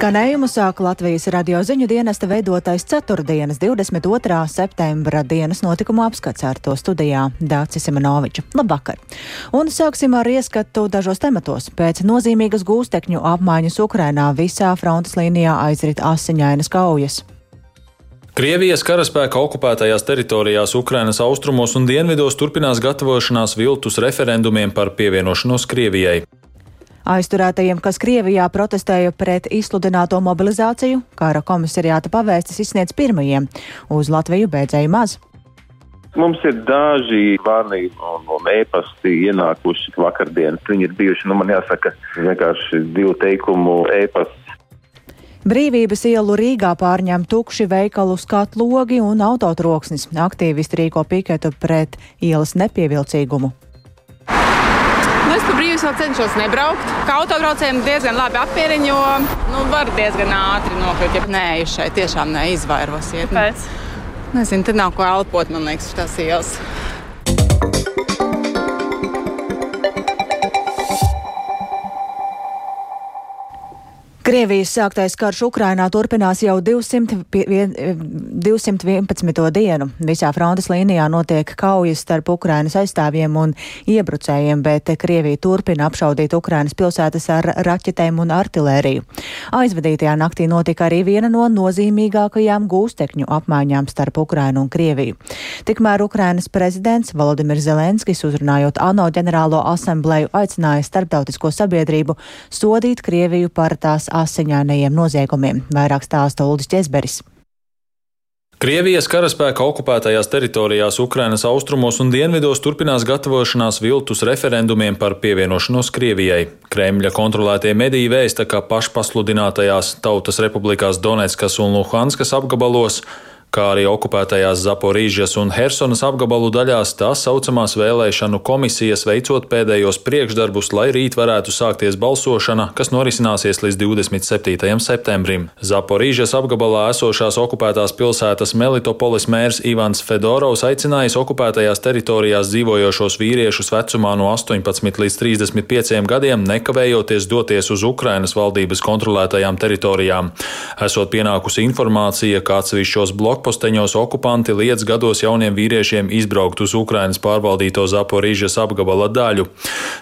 Skanējumu sāk Latvijas radio ziņu dienesta veidotais ceturtdienas 22. septembra dienas notikumu apskats ar to studijā Dācis Simenoviča. Labvakar! Un sāksim ar ieskatu dažos tematos. Pēc nozīmīgas gūstekņu apmaiņas Ukrainā visā frontes līnijā aizrit asiņainas kaujas. Krievijas karaspēka okupētajās teritorijās Ukrainas austrumos un dienvidos turpinās gatavošanās viltus referendumiem par pievienošanos Krievijai. Aizturētajiem, kas Krievijā protestēja pret izsludināto mobilizāciju, kara komisariāta pavēstis izsniedz pirmajiem. Uz Latviju beidzēja maz. Mums ir daži zvani un, un e-pasti ienākuši vakardienas. Viņi ir bijuši, nu man jāsaka, vienkārši divu teikumu e-pasti. Brīvības ielu Rīgā pārņem tukši veikalu skatlogi un autotroksnis. Aktīvisti rīko piketu pret ielas nepievilcīgumu. Es pa brīvs vēl cenšos nebraukt. Kā autobraucējiem diezgan labi apmieriņo, nu, var diezgan ātri nokļūt. Ja nē, jūs šeit tiešām neizvairosiet. Pēc. Nezinu, te nav ko elpot, man liekas, tas ielas. Krievijas sāktais karš Ukrainā turpinās jau 200, 211. dienu. Visā frontes līnijā notiek kaujas starp Ukrainas aizstāvjiem un iebrucējiem, bet Krievija turpina apšaudīt Ukrainas pilsētas ar raķetēm un artilēriju. Aizvadītajā naktī notika arī viena no nozīmīgākajām gūstekņu apmaiņām starp Ukrainu un Krieviju. Tikmēr Ukrainas prezidents Volodimirs Zelenskis uzrunājot ANO ģenerālo asambleju aicināja starptautisko sabiedrību sodīt Krieviju par tās asiņainajiem noziegumiem. Vairāk stāsta Uldis Česberis. Krievijas karaspēka okupētajās teritorijās Ukrainas austrumos un dienvidos turpinās gatavošanās viltus referendumiem par pievienošanos Krievijai. Kremļa kontrolētie mediji vēsta, ka pašpasludinātajās Tautas republikās Donetskas un Luhanskas apgabalos kā arī okupētajās Zaporīžas un Hersonas apgabalu daļās tā saucamās vēlēšanu komisijas veicot pēdējos priekšdarbus, lai rīt varētu sākties balsošana, kas norisināsies līdz 27. septembrim. Zaporīžas apgabalā esošās okupētās pilsētas Melitopolis mērs Ivans Fedorovs aicinājis okupētajās teritorijās dzīvojošos vīriešus vecumā no 18 līdz 35 gadiem nekavējoties doties uz Ukrainas valdības kontrolētajām teritorijām. Esot pienākusi informācija, ka atsevišķos blokus blokposteņos okupanti liedz gados jauniem vīriešiem izbraukt uz Ukrainas pārvaldīto Zaporīžas apgabala daļu.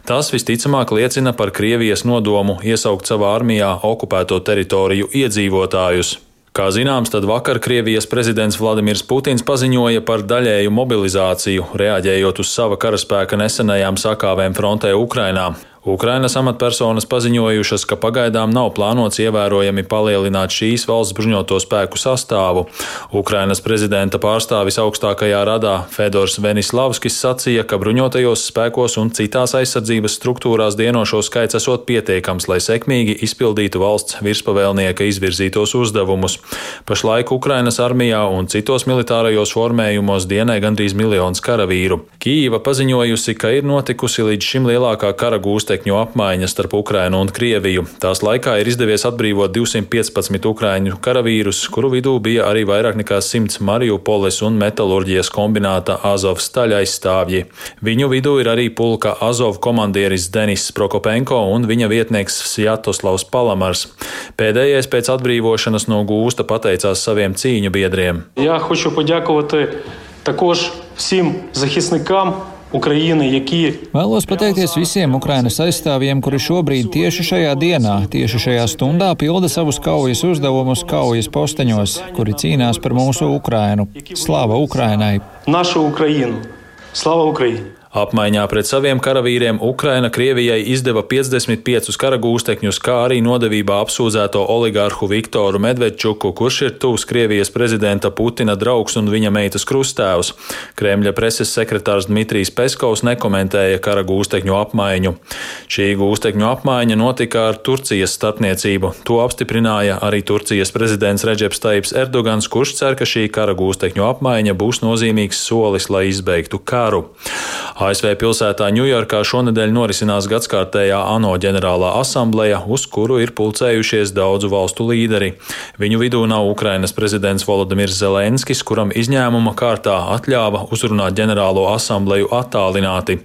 Tas visticamāk liecina par Krievijas nodomu iesaukt savā armijā okupēto teritoriju iedzīvotājus. Kā zināms, tad vakar Krievijas prezidents Vladimirs Putins paziņoja par daļēju mobilizāciju, reaģējot uz sava karaspēka nesenajām sakāvēm frontē Ukrainā. Ukrainas amatpersonas paziņojušas, ka pagaidām nav plānots ievērojami palielināt šīs valsts bruņoto spēku sastāvu. Ukrainas prezidenta pārstāvis augstākajā radā Fedors Venislavskis sacīja, ka bruņotajos spēkos un citās aizsardzības struktūrās dienošo skaits esot pietiekams, lai sekmīgi izpildītu valsts virspavēlnieka izvirzītos uzdevumus. Pašlaik Ukrainas armijā un citos militārajos formējumos dienē gandrīz miljons karavīru. Kīva paziņojusi, ka ir notikusi līdz šim lielākā kara gūstekņa līdzekļu apmaiņa starp Ukrainu un Krieviju. Tās laikā ir izdevies atbrīvot 215 ukraiņu karavīrus, kuru vidū bija arī vairāk nekā 100 Mariupoles un metalurģijas kombināta Azov staļa aizstāvji. Viņu vidū ir arī pulka Azov komandieris Denis Prokopenko un viņa vietnieks Sjatoslavs Palamars. Pēdējais pēc atbrīvošanas no gūsta pateicās saviem cīņu biedriem. Я хочу подякувати також всім захисникам Ukraina, які Vēlos pateikties visiem Ukrainas aizstāvjiem, kuri šobrīd tieši šajā dienā, tieši šajā stundā pilda savus kaujas uzdevumus kaujas posteņos, kuri cīnās par mūsu Ukrainu. Slāva Ukrainai! Našu Ukrainu! Slava Ukraini! Apmaiņā pret saviem karavīriem Ukraina Krievijai izdeva 55 kara gūstekņus, kā arī nodevībā apsūdzēto oligārhu Viktoru Medvedčuku, kurš ir tuvs Krievijas prezidenta Putina draugs un viņa meitas krustēvs. Kremļa preses sekretārs Dmitrijs Peskovs nekomentēja kara gūstekņu apmaiņu. Šī gūstekņu apmaiņa notika ar Turcijas starpniecību. To apstiprināja arī Turcijas prezidents Reģeps Taips Erdogans, kurš cer, ka šī kara gūstekņu apmaiņa būs nozīmīgs solis, lai izbeigtu karu. ASV pilsētā Ņujorkā šonadēļ norisinās gadskārtējā ANO ģenerālā asambleja, uz kuru ir pulcējušies daudzu valstu līderi. Viņu vidū nav Ukrainas prezidents Volodimirs Zelenskis, kuram izņēmuma kārtā atļāva uzrunāt ģenerālo asambleju attālināti.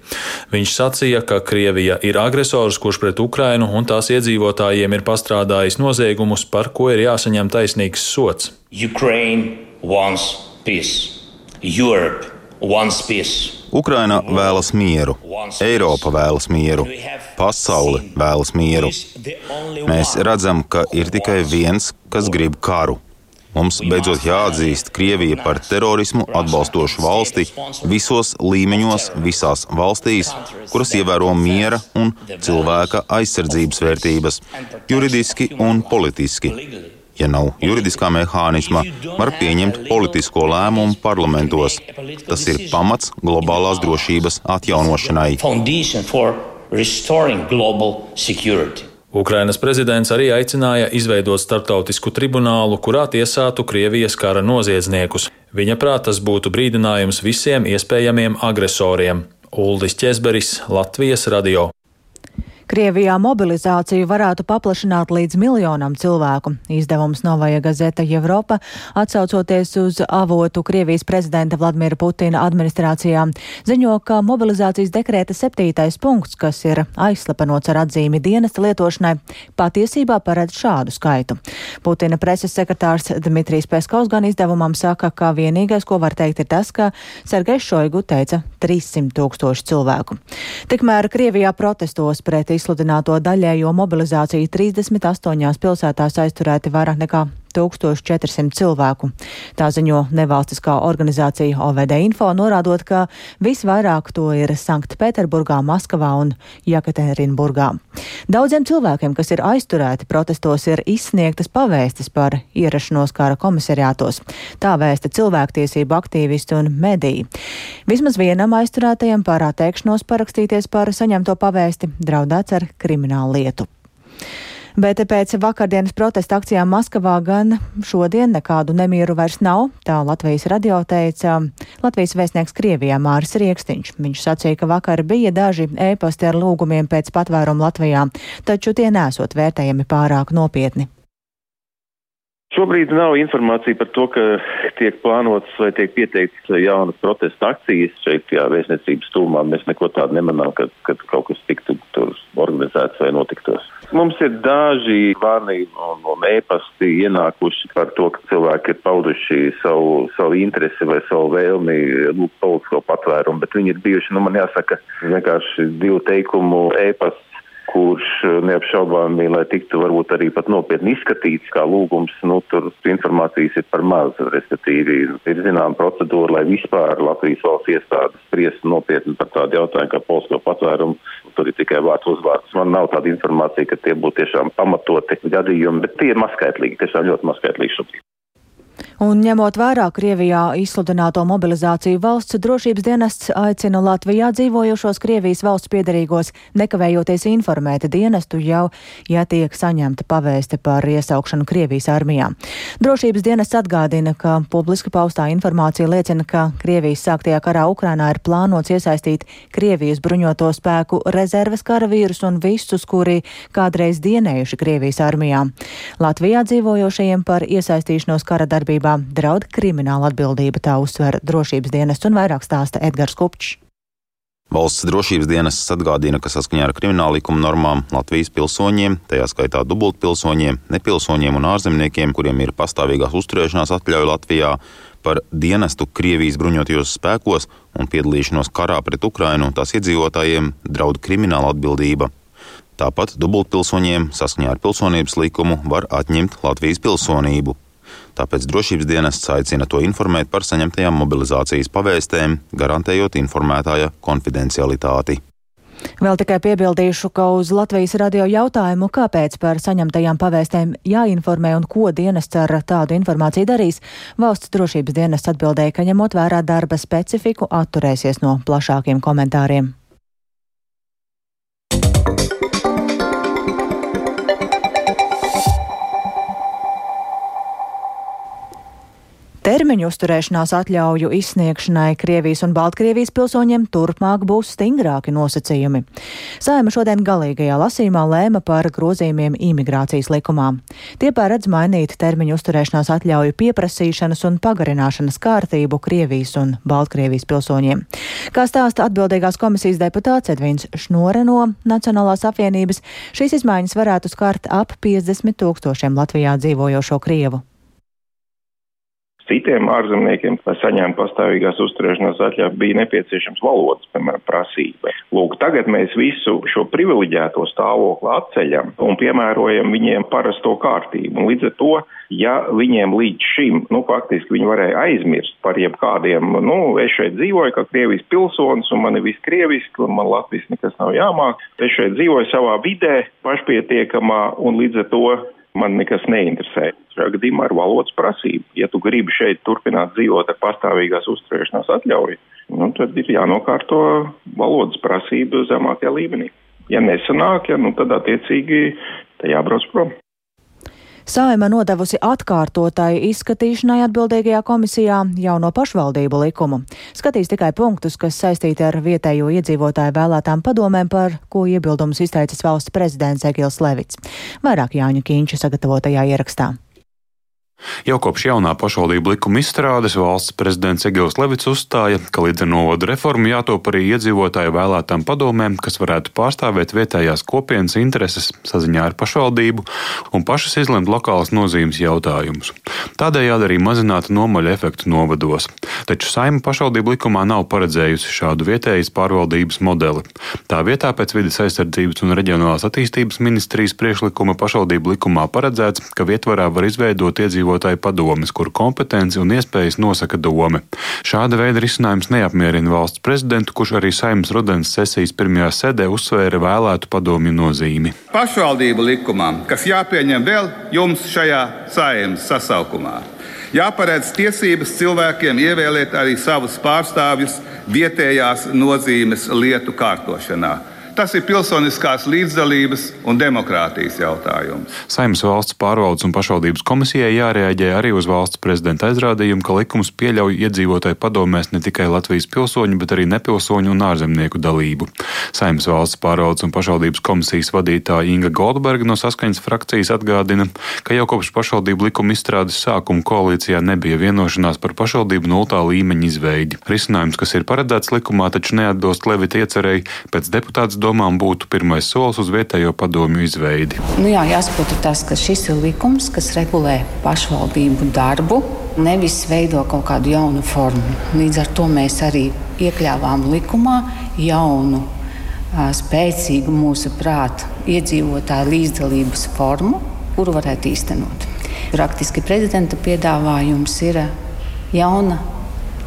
Viņš sacīja, ka Krievija ir agresors, kurš pret Ukrainu un tās iedzīvotājiem ir pastrādājis noziegumus, par ko ir jāsaņem taisnīgs sots. Ukraine wants peace. Europe wants peace. Ukraina vēlas mieru, Eiropa vēlas mieru, pasaule vēlas mieru. Mēs redzam, ka ir tikai viens, kas grib karu. Mums beidzot jāatzīst Krievija par terorismu atbalstošu valsti visos līmeņos, visās valstīs, kuras ievēro miera un cilvēka aizsardzības vērtības, juridiski un politiski. Ja nav juridiskā mehānisma, var pieņemt politisko lēmumu parlamentos. Tas ir pamats globālās drošības atjaunošanai. Ukrainas prezidents arī aicināja izveidot starptautisku tribunālu, kurā tiesātu Krievijas kara noziedzniekus. Viņa prāt tas būtu brīdinājums visiem iespējamiem agresoriem. Uldis Česberis, Latvijas radio. Krievijā mobilizāciju varētu paplašināt līdz miljonam cilvēku. Izdevums Novaja Gazeta Evropa, atsaucoties uz avotu Krievijas prezidenta Vladimira Putina administrācijā, ziņo, ka mobilizācijas dekrēta septītais punkts, kas ir aizslepenots ar atzīmi dienesta lietošanai, patiesībā paredz šādu skaitu. Putina preses sekretārs Dmitrijs Peskovs gan izdevumam saka, ka vienīgais, ko var teikt, ir tas, ka Sergejs Šoigu teica 300 tūkstoši cilvēku. Tikmēr Krievijā protestos pret izsludināto daļējo mobilizāciju 38 pilsētās aizturēti vairāk nekā 1400 cilvēku. Tā ziņo nevalstiskā organizācija OVD Info, norādot, ka visvairāk to ir Sanktpēterburgā, Maskavā un Jekaterinburgā. Daudziem cilvēkiem, kas ir aizturēti protestos, ir izsniegtas pavēstis par ierašanos kara komisariātos. Tā vēsta cilvēktiesību aktīvisti un mediji. Vismaz vienam aizturētajam par atteikšanos parakstīties par saņemto pavēsti draudēts ar kriminālu lietu. Bet pēc vakardienas protesta akcijām Maskavā gan šodien nekādu nemieru vairs nav, tā Latvijas radio teica Latvijas vēstnieks Krievijā Māris Riekstiņš. Viņš sacīja, ka vakar bija daži ēpasti ar lūgumiem pēc patvērumu Latvijā, taču tie nesot vērtējami pārāk nopietni. Šobrīd nav informācija par to, ka tiek plānotas vai tiek pieteikts jaunas protesta akcijas šeit, jā, vēstniecības tūmā. Mēs neko tādu nemanām, ka, ka kaut kas tiktu tur organizēts vai notiktos. Mums ir daži vārni un, un ēpasti ienākuši par to, ka cilvēki ir pauduši savu, savu interesi vai savu vēlmi lūgt politisko patvērumu, bet viņi ir bijuši, nu man jāsaka, vienkārši divu teikumu ēpasts kurš eh, neapšaubāmi, lai tiktu varbūt arī pat nopietni izskatīts kā lūgums, nu, tur informācijas ir par maz, respektīvi ir zinām procedūra, lai vispār Latvijas valsts iestādes spriestu nopietni par tādu jautājumu kā polsko patvērumu. Tur ir tikai vārds uzvārds. Man nav tāda informācija, ka tie būtu tiešām pamatoti gadījumi, bet tie ir mazskaitlīgi, tiešām ļoti mazskaitlīgi šobrīd. Un ņemot vērā Krievijā izsludināto mobilizāciju, valsts drošības dienests aicina Latvijā dzīvojošos Krievijas valsts piedarīgos nekavējoties informēt dienestu jau, ja tiek saņemta pavēste par iesaukšanu Krievijas armijā. Drošības dienests atgādina, ka publiski paustā informācija liecina, ka Krievijas sāktajā karā Ukrainā ir plānots iesaistīt Krievijas bruņoto spēku rezerves karavīrus un visus, kuri kādreiz dienējuši Krievijas armijā. Latvijā dzīvojošajiem par iesaistīšanos kara darbībā darbībā draud krimināla atbildība, tā uzsver drošības dienests un vairāk stāsta Edgars Kupčs. Valsts drošības dienests atgādina, ka saskaņā ar krimināla likuma normām Latvijas pilsoņiem, tajā skaitā dubultpilsoņiem, nepilsoņiem un ārzemniekiem, kuriem ir pastāvīgās uzturēšanās atļauja Latvijā, par dienestu Krievijas bruņotajos spēkos un piedalīšanos karā pret Ukrainu tās iedzīvotājiem draud krimināla atbildība. Tāpat dubultpilsoņiem saskaņā ar pilsonības likumu var atņemt Latvijas pilsonību. Tāpēc drošības dienests aicina to informēt par saņemtajām mobilizācijas pavēstēm, garantējot informētāja konfidencialitāti. Vēl tikai piebildīšu, ka uz Latvijas radio jautājumu, kāpēc par saņemtajām pavēstēm jāinformē un ko dienests ar tādu informāciju darīs, valsts drošības dienests atbildēja, ka ņemot vērā darba specifiku, atturēsies no plašākiem komentāriem. Termiņu uzturēšanās atļauju izsniegšanai Krievijas un Baltkrievijas pilsoņiem turpmāk būs stingrāki nosacījumi. Saima šodien galīgajā lasīmā lēma par grozījumiem imigrācijas likumā. Tie pārēdz mainīt termiņu uzturēšanās atļauju pieprasīšanas un pagarināšanas kārtību Krievijas un Baltkrievijas pilsoņiem. Kā stāsta atbildīgās komisijas deputāts Edvins Šnore no Nacionālās apvienības, šīs izmaiņas varētu skart ap 50 tūkstošiem Latvijā dzīvojošo Krievu. Citiem ārzemniekiem, lai saņemtu pastāvīgās uzturēšanās atļauju, bija nepieciešams valodas, piemēram, prasība. Lūk, tagad mēs visu šo privileģēto stāvokli atceļam un piemērojam viņiem parasto kārtību. Un līdz ar to, ja viņiem līdz šim, nu, faktiski viņi varēja aizmirst par jebkādiem, nu, es šeit dzīvoju kā Krievijas pilsonis un man ir viss krieviski un man Latvijas nekas nav jāmāk, es šeit dzīvoju savā vidē, pašpietiekamā un līdz ar to man nekas neinteresē. Šajā gadījumā ir valodas prasība. Ja tu gribi šeit turpināt dzīvot ar pastāvīgās uzturēšanās atļauju, nu, tad ir jānokārto valodas prasība zemākajā līmenī. Ja nesanāk, ja, nu, tad attiecīgi jābrauc prom. Saima nodevusi atkārtotai izskatīšanai atbildīgajā komisijā jauno pašvaldību likumu. Skatīs tikai punktus, kas saistīti ar vietējo iedzīvotāju vēlētām padomēm, par ko iebildumus izteicis valsts prezidents Egils Levits. Vairāk Jāņa Kīņša sagatavotajā ierakstā. Jau kopš jaunā pašvaldību likuma izstrādes valsts prezidents Egils Levits uzstāja, ka līdz ar novadu reformu jātop arī iedzīvotāju vēlētām padomēm, kas varētu pārstāvēt vietējās kopienas intereses saziņā ar pašvaldību un pašas izlemt lokālas nozīmes jautājumus. Tādējādi arī mazinātu nomaļu efektu novados. Taču saima pašvaldību likumā nav paredzējusi šādu vietējas pārvaldības modeli. Tā vietā pēc vidas aizsardzības un reģionālās attīstības ministrijas priekšlikuma pašvaldību likumā paredzēts, ka vietvarā var izveidot iedzīvotāju iedzīvotāju padomes, kur kompetenci un iespējas nosaka dome. Šāda veida risinājums neapmierina valsts prezidentu, kurš arī saimnes rudens sesijas pirmajā sēdē uzsvēra vēlētu padomju nozīmi. Pašvaldību likumam, kas jāpieņem vēl jums šajā saimnes sasaukumā. Jāparedz tiesības cilvēkiem ievēlēt arī savus pārstāvjus vietējās nozīmes lietu kārtošanā Tas ir pilsoniskās līdzdalības un demokrātijas jautājums. Saimnes valsts pārvaldes un pašvaldības komisijai jārēģē arī uz valsts prezidenta aizrādījumu, ka likums pieļauj iedzīvotāju padomēs ne tikai Latvijas pilsoņu, bet arī nepilsoņu un ārzemnieku dalību. Saimnes valsts pārvaldes un pašvaldības komisijas vadītāja Inga Goldberga no saskaņas frakcijas atgādina, ka jau kopš pašvaldību likuma izstrādes sākuma koalīcijā nebija vienošanās par pašvaldību nultā līmeņa izveidi. Risinājums, kas ir paredzēts likumā, taču neatbilst Levita iecerēji pēc deputāts domām būtu pirmais solis uz vietējo padomju izveidi? Nu jā, jāsaprot tas, ka šis ir likums, kas regulē pašvaldību darbu, nevis veido kaut kādu jaunu formu. Līdz ar to mēs arī iekļāvām likumā jaunu, spēcīgu mūsu prātu iedzīvotāju līdzdalības formu, kuru varētu īstenot. Praktiski prezidenta piedāvājums ir jauna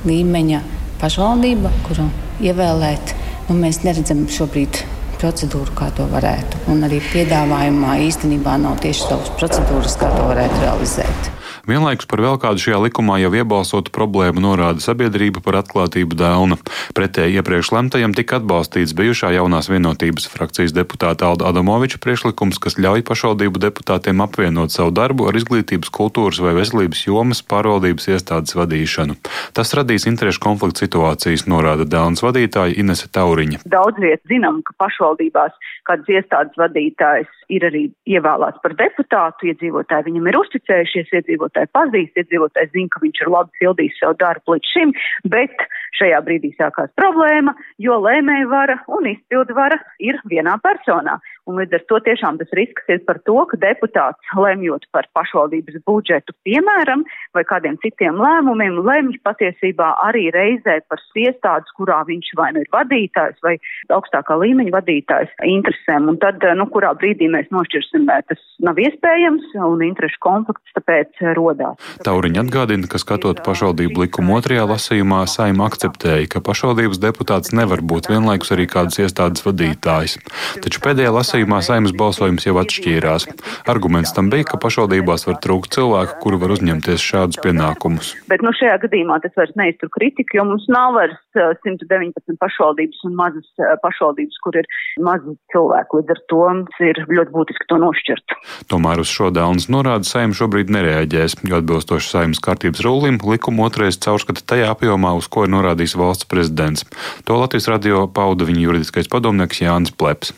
līmeņa pašvaldība, kuru ievēlēt Nu, mēs neredzam šobrīd procedūru, kā to varētu. Un arī piedāvājumā īstenībā nav tieši savas procedūras, kā to varētu realizēt. Vienlaikus par vēl kādu šajā likumā jau iebalsotu problēmu norāda sabiedrība par atklātību dēlna. Pretēji iepriekš lemtajam tika atbalstīts bijušā jaunās vienotības frakcijas deputāta Alda Adamoviča priekšlikums, kas ļauj pašvaldību deputātiem apvienot savu darbu ar izglītības, kultūras vai veselības jomas pārvaldības iestādes vadīšanu. Tas radīs interešu konfliktu situācijas, norāda dēlnas vadītāja Inese Tauriņa. Daudz viet zinām, ka pašvaldībās kādas iestādes vadītājs ir arī ievēlēts par deputātu, iedzīvotāji viņam ir uzticējušies, iedzīvotāji pazīst, iedzīvotāji zina, ka viņš ir labi pildījis savu darbu līdz šim, bet šajā brīdī sākās problēma, jo lēmēja vara un izpildu vara ir vienā personā. Un līdz ar to tiešām tas risks ir par to, ka deputāts lemjot par pašvaldības budžetu, piemēram, vai kādiem citiem lēmumiem, lemj patiesībā arī reizē par iestādes, kurā viņš vai nu ir vadītājs vai augstākā līmeņa vadītājs interesēm. Un tad, nu, kurā brīdī mēs nošķirsim, tas nav iespējams un interešu konflikts tāpēc rodās. Tauriņa atgādina, ka skatot pašvaldību likumu otrajā lasījumā, saima akceptēja, ka pašvaldības deputāts nevar būt vienlaikus arī kādas iestādes vadītājs. Taču pēdējā lasījumā lasījumā saimnes balsojums jau atšķīrās. Arguments tam bija, ka pašvaldībās var trūkt cilvēku, kuri var uzņemties šādus pienākumus. Bet nu, šajā gadījumā tas vairs neiztur kritiku, jo mums nav vairs 119 pašvaldības un mazas pašvaldības, kur ir mazi cilvēki. Līdz ar to ir ļoti būtiski to nošķirt. Tomēr uz šo dēlnes norādi saima šobrīd nereaģēs, jo atbilstoši saimas kārtības rulim likumu otrais caurskata tajā apjomā, uz ko ir norādījis valsts prezidents. To Latvijas radio pauda viņa juridiskais padomnieks Jānis Pleps.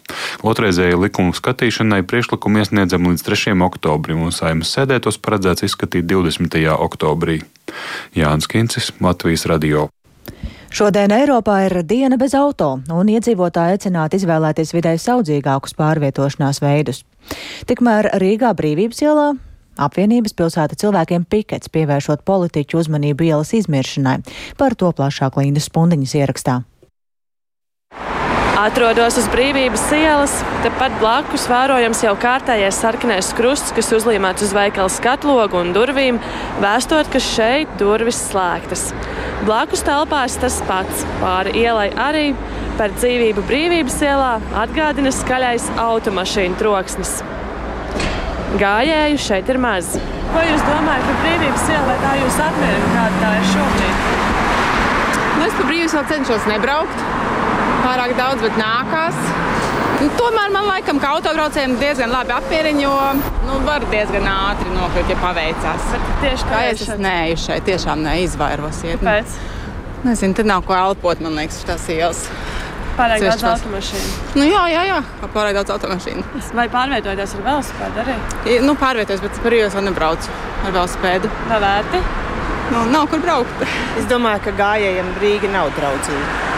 Otrreizēja likumu skatīšanai priekšlikumu iesniedzam līdz 3. oktobrim, un saimas sēdē tos paredzēts izskatīt 20. oktobrī. Jānis Kincis, Latvijas radio. Šodien Eiropā ir diena bez auto, un iedzīvotāji aicināti izvēlēties vidēji saudzīgākus pārvietošanās veidus. Tikmēr Rīgā brīvības ielā Apvienības pilsēta cilvēkiem pikets pievēršot politiķu uzmanību ielas izmiršanai. Par to plašāk Lindas Spundiņas ierakstā. Atrodos uz brīvības ielas, tepat blakus vērojams jau kārtējais sarkanais krusts, kas uzlīmēts uz veikala skatlogu un durvīm, vēstot, ka šeit durvis slēgtas. Blakus telpās tas pats, pāri ielai arī par dzīvību brīvības ielā atgādina skaļais automašīnu troksnis. Gājēju šeit ir maz. Ko jūs domājat par brīvības ielu, vai tā jūs apmierina, kāda tā ir šobrīd? Nu, es pa brīvības vēl cenšos nebraukt pārāk daudz, bet nākās. Nu, tomēr man laikam, ka autobraucējiem diezgan labi apmierina, jo nu, var diezgan ātri nokļūt, ja paveicās. Tieši kā es neeju šeit, tiešām neizvairos. Kāpēc? Nezinu, tad nav ko elpot, man liekas, tas ielas. Pārāk daudz automašīnu. Nu, jā, jā, jā, pārāk daudz automašīnu. Vai pārvietoties ar velosipēdu arī? Nu, pārvietoties, bet par ielas vēl nebraucu ar velosipēdu. Vai vērti? Nu, nav kur braukt. es domāju, ka gājējiem Rīga nav draudzīga.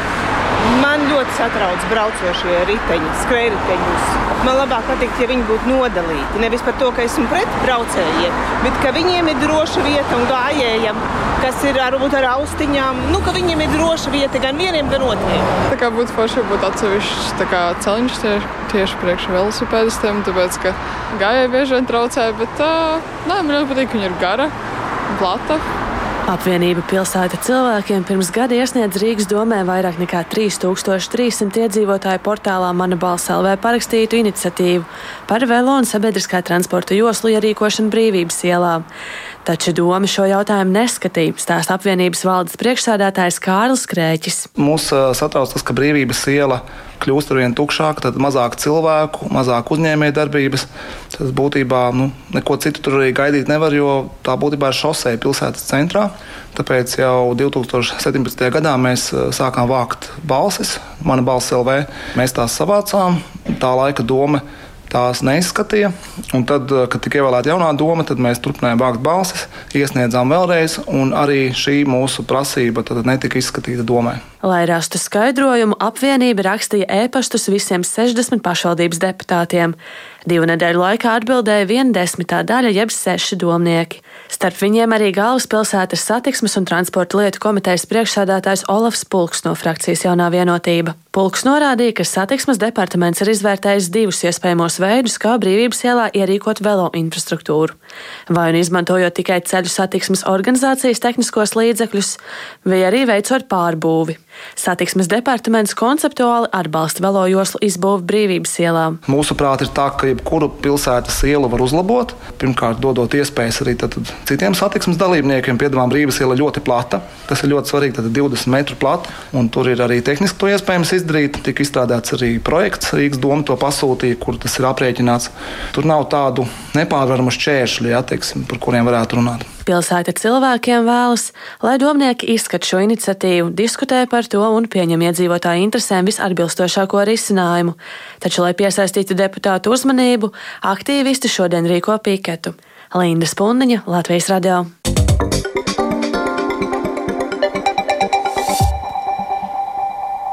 Man ļoti satrauc braucošie riteņi, skrejriteņus. Man labāk patīk, ja viņi būtu nodalīti. Nevis par to, ka esmu pret braucējiem, bet ka viņiem ir droša vieta un gājējiem, kas ir varbūt ar austiņām, nu, ka viņiem ir droša vieta gan vieniem, gan otriem. Tā kā būtu forši būt atsevišķs ceļš tieši, tieši priekš velosipēdistiem, tāpēc ka gājēji bieži vien traucē, bet uh, nē, man ļoti patīk, ka viņa ir gara, plata. Apvienība pilsēta cilvēkiem pirms gada iesniedz Rīgas domē vairāk nekā 3300 iedzīvotāju portālā Mana balss LV parakstītu iniciatīvu par velo un sabiedriskā transporta joslu ierīkošanu brīvības ielā. Taču doma šo jautājumu neskatīja, stāsta apvienības valdes priekšsādātājs Kārlis Krēķis. Mūs satrauc tas, ka brīvības iela kļūst ar vien tukšāka, tad mazāk cilvēku, mazāk uzņēmējdarbības. Tas būtībā nu, neko citu tur arī gaidīt nevar, jo tā būtībā ir šoseja pilsētas centrā. Tāpēc jau 2017. gadā mēs sākām vākt balsis, mana balss LV. Mēs tās savācām. Tā laika doma tās neizskatīja. Un tad, eh, kad tika ievēlēta jaunā doma, tad mēs turpinājām vākt balsis, iesniedzām vēlreiz, un arī šī mūsu prasība netika izskatīta domē. Lai rastu skaidrojumu, apvienība rakstīja ēpastus visiem 60 pašvaldības deputātiem. Divu nedēļu laikā atbildēja viena desmitā daļa, jeb seši domnieki. Starp viņiem arī galvaspilsētas satiksmes un transporta lietu komitejas priekšsādātājs Olafs Pulks no frakcijas jaunā vienotība. Pulks norādīja, ka satiksmes departaments ir izvērtējis divus iespējamos veidus, kā brīvības ielā ierīkot velo infrastruktūru. Vai nu izmantojot tikai ceļu satiksmes organizācijas tehniskos līdzekļus, vai arī veicot pārbūvi. Satiksmes departaments konceptuāli atbalsta velo joslu izbūvi brīvības ielā. Mūsuprāt, ir tā, ka jebkuru pilsētas ielu var uzlabot. Pirmkārt, dodot iespējas arī tad, citiem satiksmes dalībniekiem. Piedāvājuma brīvības iela ļoti plata. Tas ir ļoti svarīgi, tad 20 metru plata. Un tur ir arī tehniski to iespējams izdarīt. Tik izstrādāts arī projekts, Rīgas doma to pasūtīja, kur tas ir aprēķināts. Tur nav tādu nepārvaramu šķēršļu, ja, teiksim, par kuriem varētu runāt. Pilsēta cilvēkiem vēlas, lai domnieki izskat šo iniciatīvu, diskutē par to un pieņem iedzīvotāju interesēm visatbilstošāko risinājumu. Taču, lai piesaistītu deputātu uzmanību, aktīvisti šodien rīko piketu. Linda Spundiņa, Latvijas radio.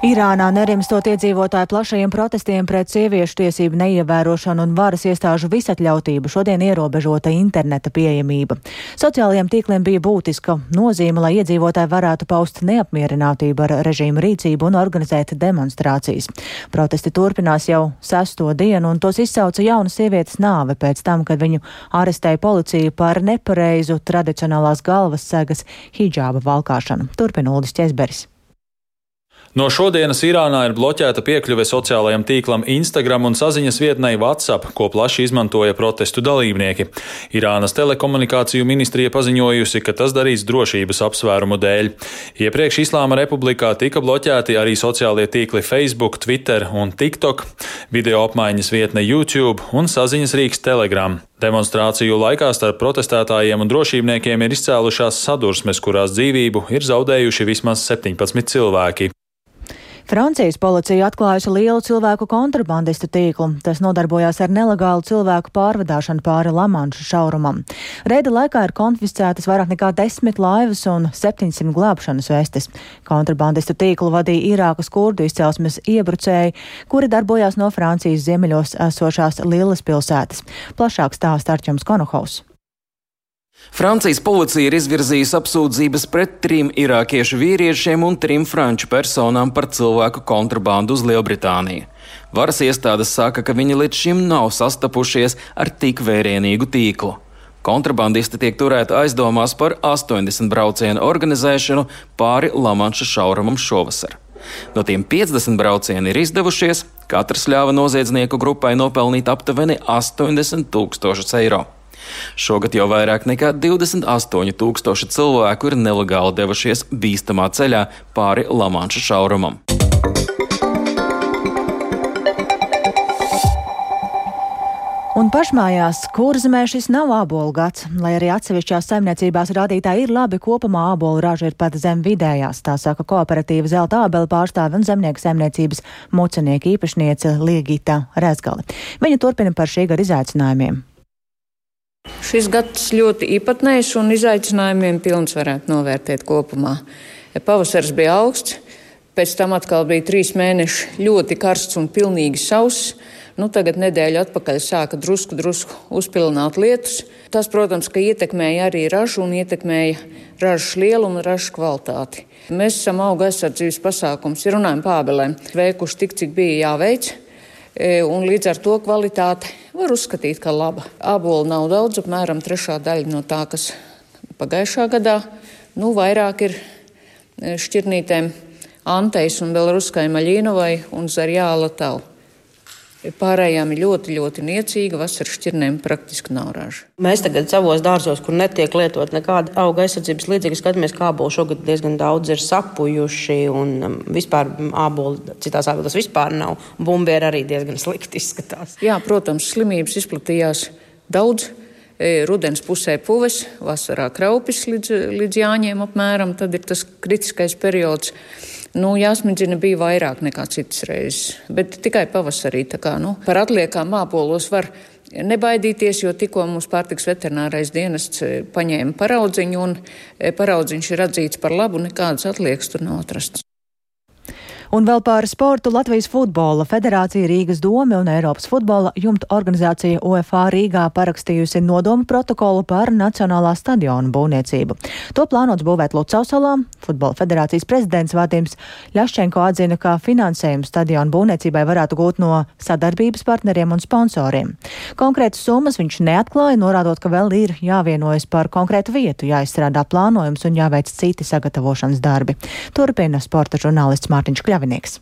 Irānā nerimstot iedzīvotāju plašajiem protestiem pret sieviešu tiesību neievērošanu un varas iestāžu visatļautību šodien ierobežota interneta pieejamība. Sociālajiem tīkliem bija būtiska nozīme, lai iedzīvotāji varētu paust neapmierinātību ar režīmu rīcību un organizēt demonstrācijas. Protesti turpinās jau sesto dienu, un tos izsauca jauna sievietes nāve pēc tam, kad viņu arestēja policija par nepareizu tradicionālās galvas segas hijāba valkāšanu. Turpina Uldis Česberis. No šodienas Irānā ir bloķēta piekļuve sociālajam tīklam Instagram un saziņas vietnei WhatsApp, ko plaši izmantoja protestu dalībnieki. Irānas telekomunikāciju ministrija paziņojusi, ka tas darīs drošības apsvērumu dēļ. Iepriekš Islāma republikā tika bloķēti arī sociālie tīkli Facebook, Twitter un TikTok, video apmaiņas vietne YouTube un saziņas rīks Telegram. Demonstrāciju laikā starp protestētājiem un drošībniekiem ir izcēlušās sadursmes, kurās dzīvību ir zaudējuši vismaz 17 cilvēki. Francijas policija atklājusi lielu cilvēku kontrabandistu tīklu. Tas nodarbojās ar nelegālu cilvēku pārvadāšanu pāri Lamanšu šaurumam. Reida laikā ir konfiscētas vairāk nekā desmit laivas un 700 glābšanas vestes. Kontrabandistu tīklu vadīja Irākas kurdu izcelsmes iebrucēji, kuri darbojās no Francijas ziemeļos esošās Lielas pilsētas. Plašāk stāsta Arčums Konohaus. Francijas policija ir izvirzījusi apsūdzības pret trim irākiešu vīriešiem un trim franču personām par cilvēku kontrabandu uz Lielbritāniju. Varas iestādes saka, ka viņi līdz šim nav sastapušies ar tik vērienīgu tīklu. Kontrabandisti tiek turēti aizdomās par 80 braucienu organizēšanu pāri Lamanša šaurumam šovasar. No tiem 50 braucieni ir izdevušies, katrs ļāva noziedznieku grupai nopelnīt aptuveni 80 tūkstošus eiro. Šogad jau vairāk nekā 28 tūkstoši cilvēku ir nelegāli devušies bīstamā ceļā pāri Lamanša šaurumam. Un pašmājās kurzemē šis nav ābolu gads, lai arī atsevišķās saimniecībās rādītāji ir labi, kopumā ābolu raža ir pat zem vidējās, tā saka kooperatīva zelta ābeli pārstāve un zemnieku saimniecības mucenieka īpašniece Liegita Rezgali. Viņa turpina par šī gada izaicinājumiem. Šis gads ļoti īpatnējs un izaicinājumiem pilns varētu novērtēt kopumā. Pavasars bija augsts, pēc tam atkal bija trīs mēneši ļoti karsts un pilnīgi sauss. Nu, tagad nedēļa atpakaļ sāka drusku, drusku uzpilināt lietus. Tas, protams, ka ietekmēja arī ražu un ietekmēja ražas lielumu un ražas kvalitāti. Mēs esam auga aizsardzības pasākums, ja runājam pābelēm, veikuši tik, cik bija jāveic, un līdz ar to kvalitāte var uzskatīt, ka laba. Ābolu nav daudz, apmēram trešā daļa no tā, kas pagājušā gadā. Nu, vairāk ir e, šķirnītēm Anteis un Belaruskai Maļīnovai un Zarjāla Tau. Pārējām ir ļoti, ļoti niecīga. Vasaras šķirnēm praktiski nav raža. Mēs tagad savos dārzos, kur netiek lietot nekāda auga aizsardzības līdzekļa, skatāmies, kā ābolu šogad diezgan daudz ir sapujuši. Un um, vispār ābolu citās ābolās vispār nav. Bumbieri arī diezgan slikti izskatās. Jā, protams, slimības izplatījās daudz. E, rudens pusē puves, vasarā kraupis līdz, līdz jāņiem apmēram. Tad ir tas kritiskais periods. Nu, jāsmidzina bija vairāk nekā citas reizes, bet tikai pavasarī. Kā, nu, par atliekām māpolos var nebaidīties, jo tikko mums pārtiks veterinārais dienests e, paņēma paraudziņu, un e, paraudziņš ir atzīts par labu, nekādas atliekas tur nav atrastas. Un vēl par sportu Latvijas futbola federācija Rīgas doma un Eiropas futbola jumta organizācija UFA Rīgā parakstījusi nodomu protokolu par Nacionālā stadiona būvniecību. To plānots būvēt Lucausalā. Futbola federācijas prezidents Vādims Ļaščenko atzina, ka finansējumu stadiona būvniecībai varētu gūt no sadarbības partneriem un sponsoriem. Konkrētas summas viņš neatklāja, norādot, ka vēl ir jāvienojas par konkrētu vietu, jāizstrādā plānojums un jāveic citi sagatavošanas darbi. Turpina sporta žurnālists Mārtiņš Kļavs. Kļavinieks.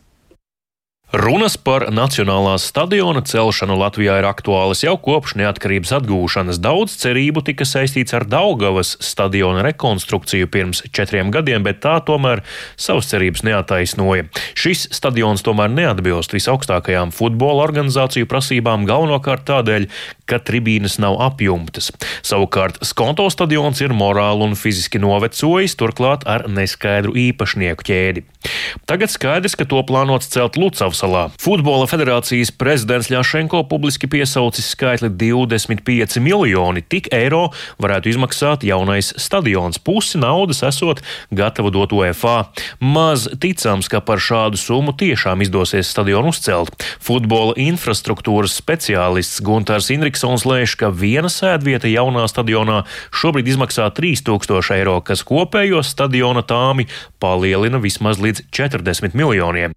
Runas par nacionālās stadiona celšanu Latvijā ir aktuālas jau kopš neatkarības atgūšanas. Daudz cerību tika saistīts ar Daugavas stadiona rekonstrukciju pirms četriem gadiem, bet tā tomēr savas cerības neataisnoja. Šis stadions tomēr neatbilst visaugstākajām futbola organizāciju prasībām galvenokārt tādēļ, ka tribīnes nav apjumtas. Savukārt Skonto stadions ir morāli un fiziski novecojis, turklāt ar neskaidru īpašnieku ķēdi. Tagad skaidrs, ka to plānots celt Lucavas salā. Futbola federācijas prezidents Ļašenko publiski piesaucis skaitli 25 miljoni. Tik eiro varētu izmaksāt jaunais stadions. Pusi naudas esot gatava dot UEFA. Maz ticams, ka par šādu summu tiešām izdosies stadionu uzcelt. Futbola infrastruktūras speciālists Gunārs Indriksons lēš, ka viena sēdvieta jaunā stadionā šobrīd izmaksā 3000 eiro, kas kopējo stadiona tāmi palielina vismaz līdz 40 miljoniem.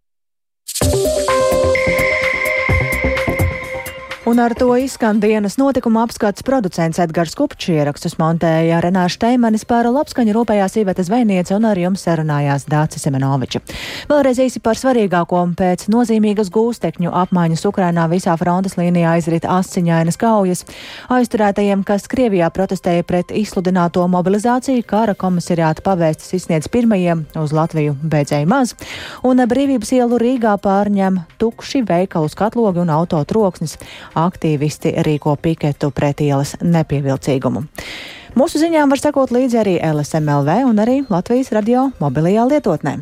Un ar to izskan dienas notikuma apskats producents Edgars Kupčs ierakstus montēja Renāša Teimanis par labskaņu rūpējās Iveta Zvejniece un ar jums sarunājās Dācis Semenoviča. Vēlreiz īsi par svarīgāko pēc nozīmīgas gūstekņu apmaiņas Ukrainā visā frontes līnijā aizrit asiņainas kaujas. Aizturētajiem, kas Krievijā protestēja pret izsludināto mobilizāciju, kara komisariāta pavēstis izsniedz pirmajiem uz Latviju beidzēja maz, un brīvības ielu Rīgā pārņem tukši veikalu skatlogi un auto troksnis aktīvisti rīko piketu pret ielas nepievilcīgumu. Mūsu ziņām var sekot līdzi arī LSMLV un arī Latvijas radio mobilajā lietotnē.